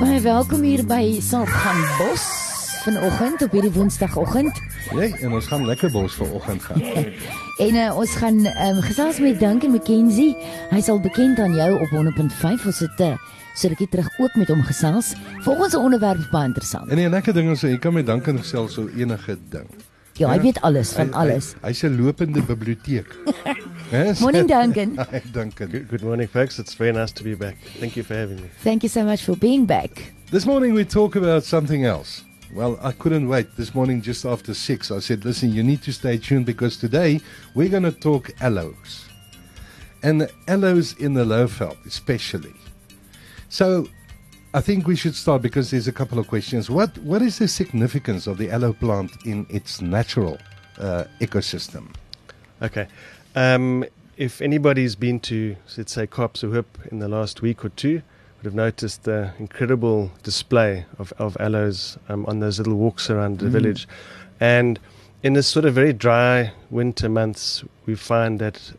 Baie welkom hier by Saltgaan Bos vanoggend op hierdie Woensdagoggend. Nee, en ons gaan lekker bos vanoggend gaan. En uh, ons gaan um, gesels met Duncan McKenzie. Hy sal bekend aan jou op 100.5 ons het uh, so rukkie terug ook met hom gesels. Volgens 'n onderwerp baie interessant. En die lekker ding is jy kan met Duncan gesels oor enige ding. Ja, hy weet alles van alles. Hy's hy, hy 'n lopende biblioteek. yes? Morning Duncan. Hi Duncan. Good, good morning folks. It's very nice to be back. Thank you for having me. Thank you so much for being back. This morning we talk about something else. Well, I couldn't wait. This morning, just after six, I said, listen, you need to stay tuned because today we're going to talk aloes. And aloes in the Lowveld, especially. So I think we should start because there's a couple of questions. What, what is the significance of the aloe plant in its natural uh, ecosystem? Okay. Um, if anybody's been to, let's say, Kaapse in the last week or two, would have noticed the incredible display of, of aloes um, on those little walks around the mm. village. And in this sort of very dry winter months, we find that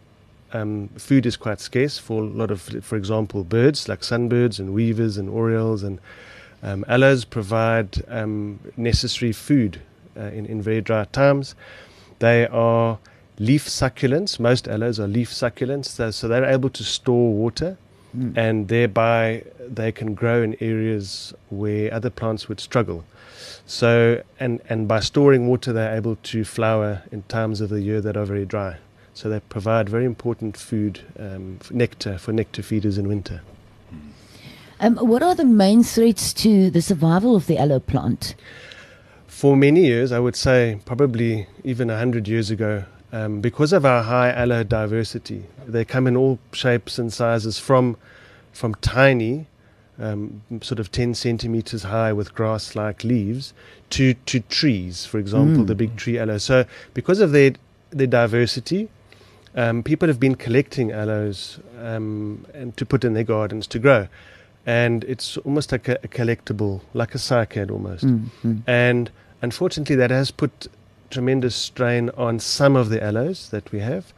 um, food is quite scarce for a lot of, for example, birds like sunbirds and weavers and orioles. And um, aloes provide um, necessary food uh, in, in very dry times. They are leaf succulents. Most aloes are leaf succulents, so, they're able to store water mm. and thereby they can grow in areas where other plants would struggle. So, and, and by storing water, they're able to flower in times of the year that are very dry. So they provide very important food, um, for nectar for nectar feeders in winter. Um, what are the main threats to the survival of the aloe plant? For many years, I would say probably even 100 years ago, um, because of our high aloe diversity, they come in all shapes and sizes from from tiny, um, sort of 10 centimeters high with grass like leaves, to, to trees, for example, mm. the big tree aloe. So, because of their, their diversity, um, people have been collecting aloes um, and to put in their gardens to grow. And it's almost like a, a collectible, like a cycad almost. Mm. Mm. And unfortunately, that has put tremendous strain on some of the aloes that we have,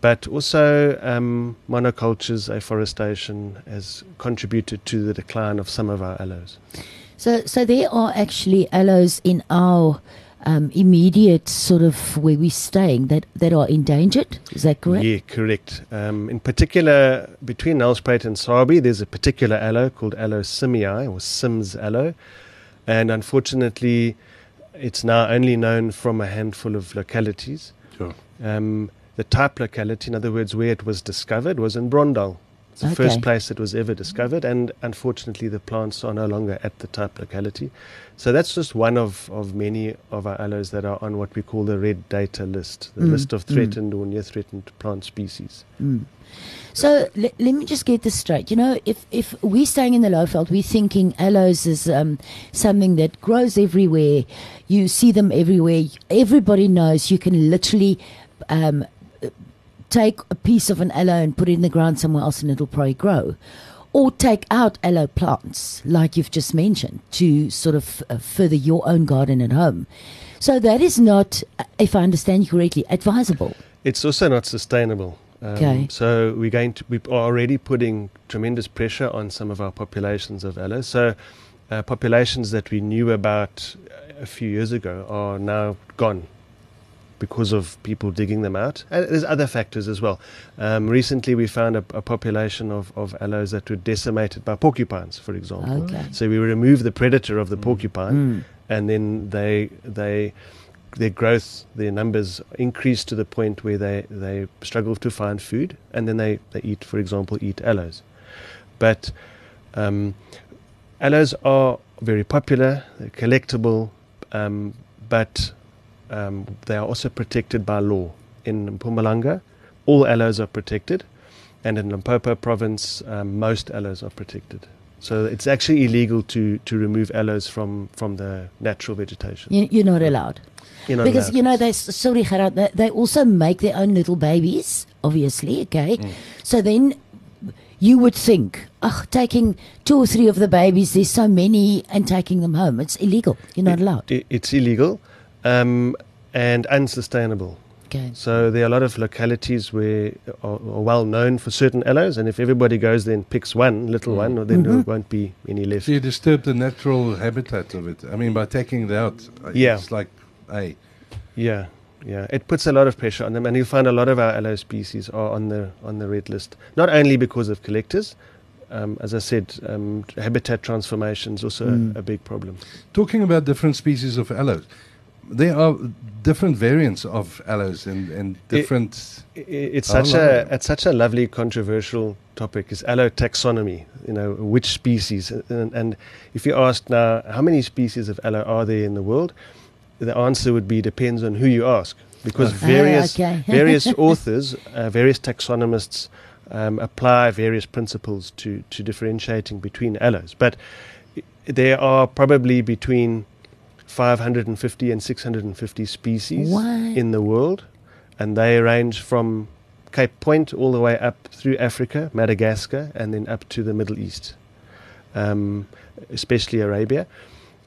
but also um, monocultures, afforestation has contributed to the decline of some of our aloes. So, so there are actually aloes in our um, immediate sort of where we're staying that, that are endangered. Is that correct? Yeah, correct. Um, in particular, between Nelspruit and Sabie, there's a particular aloe called Aloe simii or Sims aloe, and unfortunately it's now only known from a handful of localities. Sure. Um, the type locality, in other words, where it was discovered, was in Brondal. It's the okay. first place it was ever discovered, and unfortunately, the plants are no longer at the type locality. So that's just one of, of many of our aloes that are on what we call the red data list, the mm. list of mm. threatened mm. or near threatened plant species. Mm. So le- let me just get this straight. You know, if if we're staying in the Lowveld, we're thinking aloes is um, something that grows everywhere. You see them everywhere. Everybody knows you can literally um, take a piece of an aloe and put it in the ground somewhere else, and it'll probably grow. Or take out aloe plants, like you've just mentioned, to sort of uh, further your own garden at home. So that is not, if I understand you correctly, advisable. It's also not sustainable. Um, okay. So we're going to we are already putting tremendous pressure on some of our populations of aloe. So uh, populations that we knew about a few years ago are now gone because of people digging them out. And there's other factors as well. Um, recently, we found a, a, population of, of aloes that were decimated by porcupines, for example. Okay. So we remove the predator of the mm. porcupine, mm. and then they they their growth, their numbers increase to the point where they, they struggle to find food, and then they, they eat, for example, eat aloes. But um, aloes are very popular, they're collectible, um, but um, they are also protected by law. In Mpumalanga, all aloes are protected, and in Limpopo province, um, most aloes are protected. So it's actually illegal to, to remove aloes from, from the natural vegetation. You, are not allowed. You're not because allowed. you know they sorry Gerard, they, they also make their own little babies, obviously. Okay, mm. so then you would think, oh, taking two or three of the babies, there's so many, and taking them home, it's illegal. You're not it, allowed. It, it's illegal um, and unsustainable. Okay. So there are a lot of localities where are, are well known for certain aloes, and if everybody goes there and picks one little Mm. one, then Mhm. there won't be any left. So you disturb the natural habitat of it. I mean, by taking it out, uh, Yeah. it's like, hey, Yeah, yeah. It puts a lot of pressure on them, and you'll find a lot of our aloe species are on the on the red list. Not only because of collectors, um, as I said, um, habitat transformation is also Mm. a, a big problem. talking about different species of aloes, there are different variants of aloes and, and different. I- i- It's such a it's such a lovely controversial topic. Is aloe taxonomy? You know, which species? And, and if you ask now, how many species of aloe are there in the world? The answer would be depends on who you ask, because Okay. various Ah, okay. various authors, uh, various taxonomists um, apply various principles to, to differentiating between aloes. But i- there are probably between 550 and 650 species What? in the world, and they range from Cape Point all the way up through Africa, Madagascar, and then up to the Middle East, um, especially Arabia.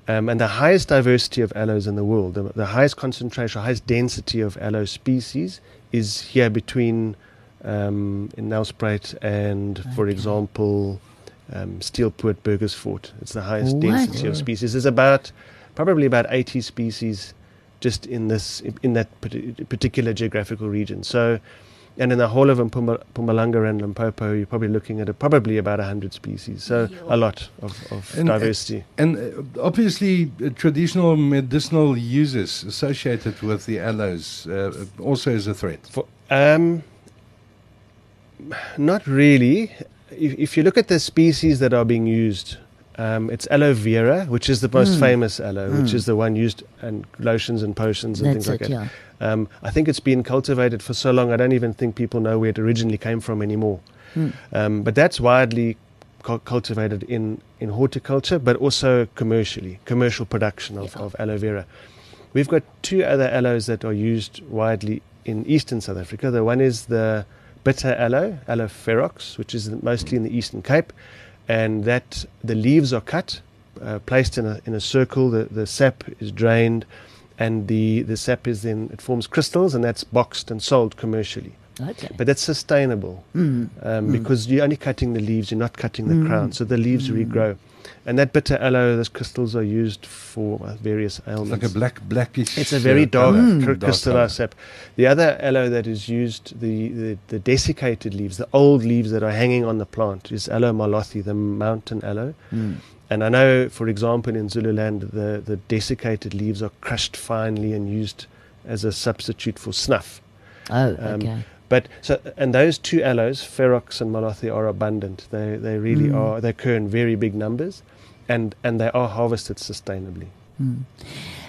Um, and the highest diversity of aloes in the world, the, the highest concentration, highest density of aloe species is here between um, in Nelspruit and, for example, um, Steelpoort, Burgersfort. It's the highest What? density of species. There's about probably about 80 species just in this in that particular geographical region. So, and in the whole of Mpumba- Mpumalanga and Limpopo, you're probably looking at a, probably about 100 species. So a lot of, of And, uh, diversity. And uh, obviously, uh, traditional medicinal uses associated with the aloes uh, also is a threat. For, um, not really. If, if you look at the species that are being used, um, it's aloe vera, which is the most Mm. famous aloe, which Mm. is the one used in lotions and potions and That's things like it, that. yeah. Um, I think it's been cultivated for so long, I don't even think people know where it originally came from anymore. Mm. Um, but that's widely cu- cultivated in, in horticulture, but also commercially, commercial production of, Yeah. of aloe vera. We've got two other aloes that are used widely in eastern South Africa. The one is the bitter aloe, aloe ferox, which is mostly in the Eastern Cape, and that the leaves are cut, uh, placed in a in a circle. The the sap is drained, and the the sap is then it forms crystals, and that's boxed and sold commercially. Okay. But that's sustainable Mm. um, Mm. because you're only cutting the leaves, you're not cutting the Mm. crown, so the leaves Mm. regrow. And that bitter aloe, those crystals are used for uh, various It's ailments. like a black, blackish. It's a very uh, dark colour. Mm. cr- Dark crystallized sap. The other aloe that is used, the, the, the desiccated leaves, the old leaves that are hanging on the plant, is aloe marlothii, the mountain aloe. Mm. And I know, for example, in Zululand, the, the desiccated leaves are crushed finely and used as a substitute for snuff. Oh, Um, okay. But so, and those two aloes, ferox and marlothii, are abundant. They they really Mm. are. They occur in very big numbers, and and they are harvested sustainably. Mm.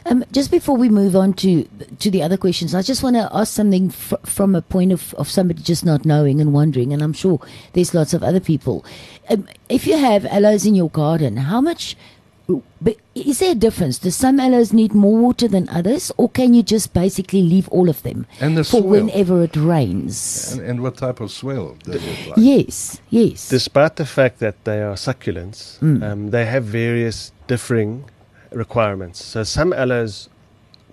Um, just before we move on to to the other questions, I just want to ask something fr- from a point of, of somebody just not knowing and wondering, and I'm sure there's lots of other people. Um, if you have aloes in your garden, how much? But is there a difference? Do some aloes need more water than others, or can you just basically leave all of them And the for soil. whenever it rains? And, and what type of soil does it like? Yes, yes. Despite the fact that they are succulents, Mm. um, they have various differing requirements. So some aloes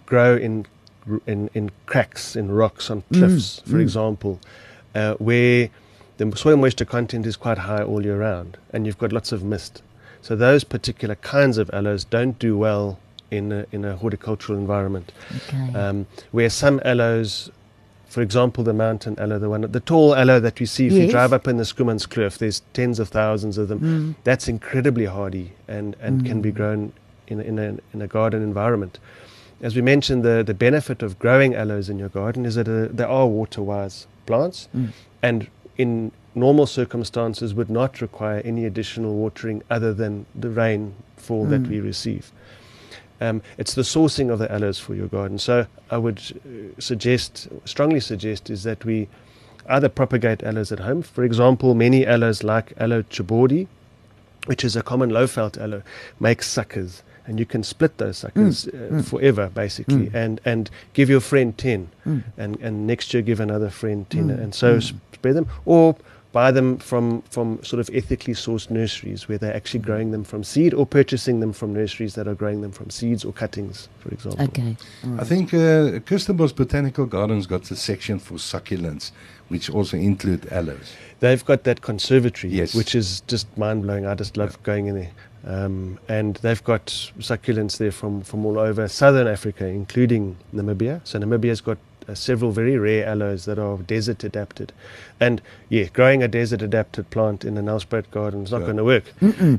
grow in in, in cracks in rocks on Mm, cliffs, for mm. example, uh, where the soil moisture content is quite high all year round, and you've got lots of mist. So those particular kinds of aloes don't do well in a, in a horticultural environment. okay. Um, where some aloes, for example, the mountain aloe, the one, the tall aloe that we see if you drive up in the Schoemanskloof, there's tens of thousands of them. Mm. That's incredibly hardy and, and can be Mm. grown in, a- in, a, in a garden environment. As we mentioned, the, the benefit of growing aloes in your garden is that uh, they are water-wise plants Mm. and in normal circumstances would not require any additional watering other than the rainfall that Mm. we receive. Um, it's the sourcing of the aloes for your garden. So I would uh, suggest, strongly suggest, is that we either propagate aloes at home. For example, many aloes like aloe chabaudii, which is a common Lowveld aloe, make suckers. And you can split those suckers uh, mm. forever, basically, Mm. and, and give your friend 10 Mm. and, and next year give another friend 10 Mm, and so mm. spread them or buy them from, from sort of ethically sourced nurseries where they're actually growing them from seed or purchasing them from nurseries that are growing them from seeds or cuttings, for example. Okay. all I think uh, Kirstenbosch Botanical Gardens got a section for succulents, which also include aloes. They've got that conservatory, Yes. which is just mind blowing. I just love going in there. Um, and they've got succulents there from, from all over southern Africa, including Namibia. So Namibia's got uh, several very rare aloes that are desert adapted. And yeah, growing a desert adapted plant in an Nelspruit garden is not Yeah. going to work.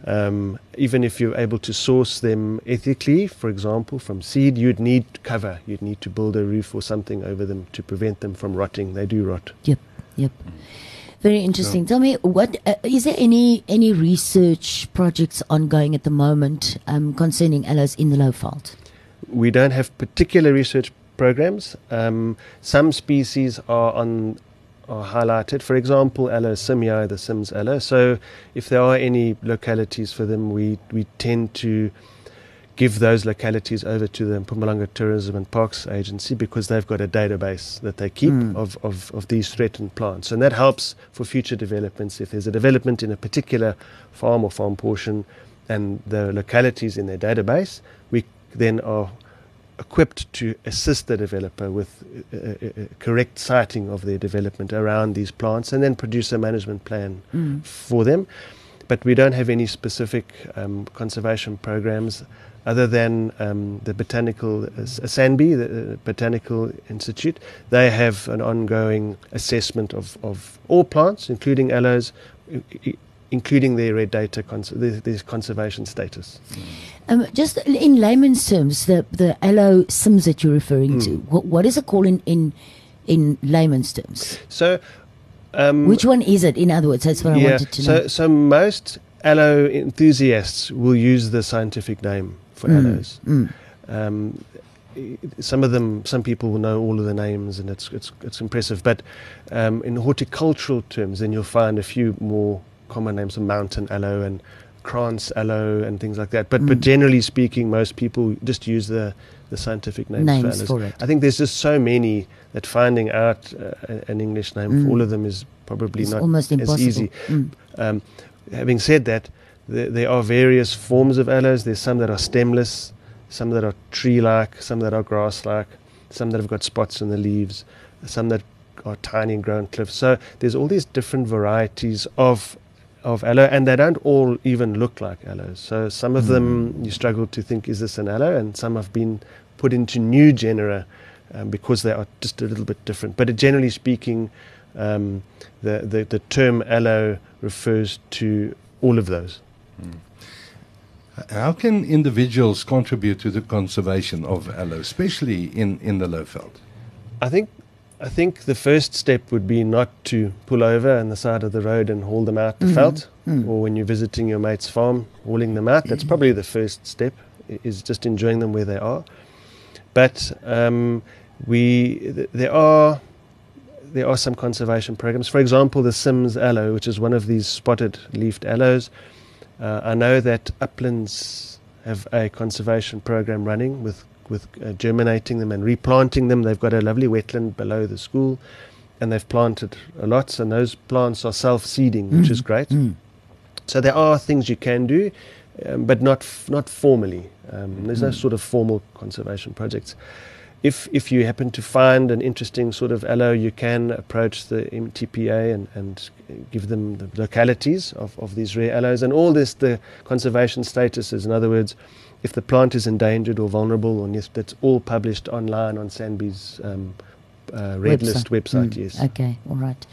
Um, even if you're able to source them ethically, for example, from seed, you'd need cover. You'd need to build a roof or something over them to prevent them from rotting. They do rot. Yep. Yep. Very interesting. Tell me, what uh, is there any any research projects ongoing at the moment um, concerning aloes in the Lowveld? we don't have particular research programs. Um, some species are on are highlighted. For example, aloe simii, the Sims aloe. So, if there are any localities for them, we we tend to give those localities over to the Mpumalanga Tourism and Parks Agency because they've got a database that they keep Mm. of, of, of these threatened plants. And that helps for future developments. If there's a development in a particular farm or farm portion and the localities in their database, we then are equipped to assist the developer with uh, uh, uh, correct siting of their development around these plants and then produce a management plan Mm. for them. But we don't have any specific um, conservation programs other than um, the botanical uh, SANBI, the uh, Botanical Institute. They have an ongoing assessment of, of all plants, including aloes, including their red data, cons- their, their conservation status. Um, just in layman's terms, the the aloe sims that you're referring to, Mm. what, what is it called in in, in layman's terms? So, um, Which one is it? In other words, that's what I wanted to so, know. so most aloe enthusiasts will use the scientific name for Mm, aloes. mm. Um, some of them, some people will know all of the names, and it's it's it's impressive. But um, in horticultural terms, then you'll find a few more common names, of mountain aloe and krantz aloe and things like that. But but Mm. generally speaking, most people just use the the scientific names, Names for aloes. for it. I think there's just so many that finding out uh, an English name Mm. for all of them is probably It's not almost as impossible. easy. Mm. um, having said that, there, there are various forms of aloes. There's some that are stemless, some that are tree-like, some that are grass-like, some that have got spots in the leaves, some that are tiny and grow on cliffs. So there's all these different varieties of of aloe, and they don't all even look like aloes. So some of them you struggle to think is this an aloe, and some have been put into new genera um, because they are just a little bit different. But uh, generally speaking, um, the, the the term aloe refers to all of those. How can individuals contribute to the conservation of aloe, especially in, in the Lowveld? I think I think the first step would be not to pull over on the side of the road and haul them out the Mhm. veld, Mm. or when you're visiting your mate's farm, hauling them out. That's probably the first step. Is just enjoying them where they are. But um, we th- there are there are some conservation programs. For example, the Sims aloe, which is one of these spotted leafed aloes. Uh, I know that Uplands have a conservation program running with with uh, germinating them and replanting them. They've got a lovely wetland below the school, and they've planted a lot. And those plants are self-seeding, which is Mm. great. Mm. So there are things you can do, um, but not f- not formally. Um, there's no Mm. sort of formal conservation projects. If if you happen to find an interesting sort of aloe, you can approach the MTPA and, and give them the localities of, of these rare aloes and all this the conservation statuses. In other words, if the plant is endangered or vulnerable, yes, that's all published online on Sanbi's um, uh, red list website. Mm. Yes. Okay, all right.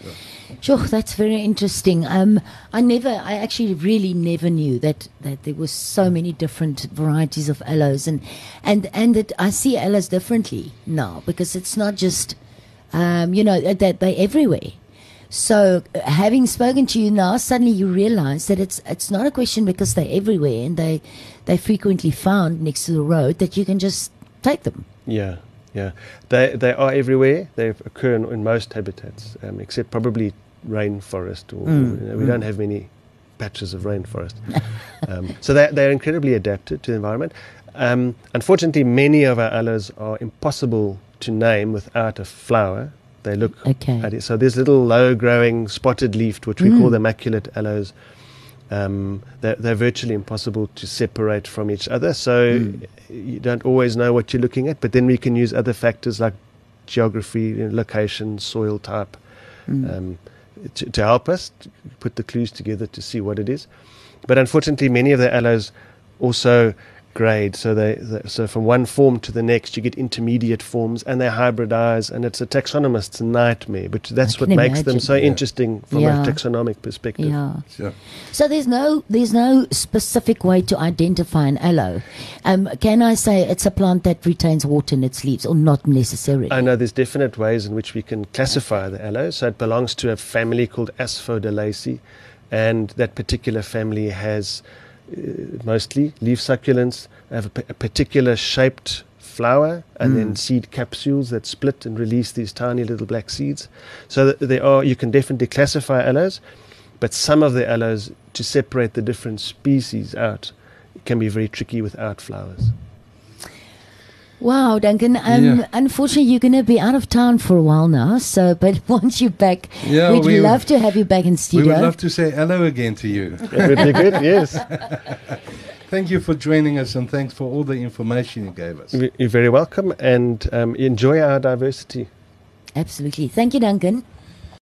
Sure, that's very interesting. Um, I never, I actually really never knew that that there were so many different varieties of aloes, and and and that I see aloes differently now because it's not just, um, you know, that they're everywhere. So, uh, having spoken to you now, suddenly you realize that it's it's not a question because they're everywhere and they they frequently found next to the road that you can just take them. Yeah, yeah. They they are everywhere. They occur in, in most habitats, um, except probably rainforest. Or, Mm, you know, we mm. don't have many patches of rainforest. um, so they they're incredibly adapted to the environment. Um, unfortunately, many of our aloes are impossible to name without a flower. They look Okay. at it. So there's little low-growing spotted leafed, which we Mm. call the immaculate aloes. Um, they're, they're virtually impossible to separate from each other. So Mm. you don't always know what you're looking at. But then we can use other factors like geography, location, soil type, Mm. um, to, to help us to put the clues together to see what it is. But unfortunately, many of the aloes also grade. So they, they so from one form to the next, you get intermediate forms, and they hybridize, and it's a taxonomist's nightmare. But that's what can makes them so Yeah. interesting from Yeah. a taxonomic perspective. Yeah. Sure. So there's no there's no specific way to identify an aloe. Um, can I say it's a plant that retains water in its leaves, or not necessarily? I know there's definite ways in which we can classify the aloe. So it belongs to a family called Asphodelaceae, and that particular family has mostly leaf succulents, have a, p- a particular shaped flower, and then Mm. seed capsules that split and release these tiny little black seeds. So there are you can definitely classify aloes, but some of the aloes to separate the different species out can be very tricky without flowers. Wow, Duncan. Um, Yeah. Unfortunately, you're going to be out of town for a while now. So, but once you're back, Yeah, we'd we- love to have you back in studio. We studio. would love to say hello again to you. That would be good, yes. Thank you for joining us and thanks for all the information you gave us. You're very welcome and um, enjoy our diversity. Absolutely. Thank you, Duncan.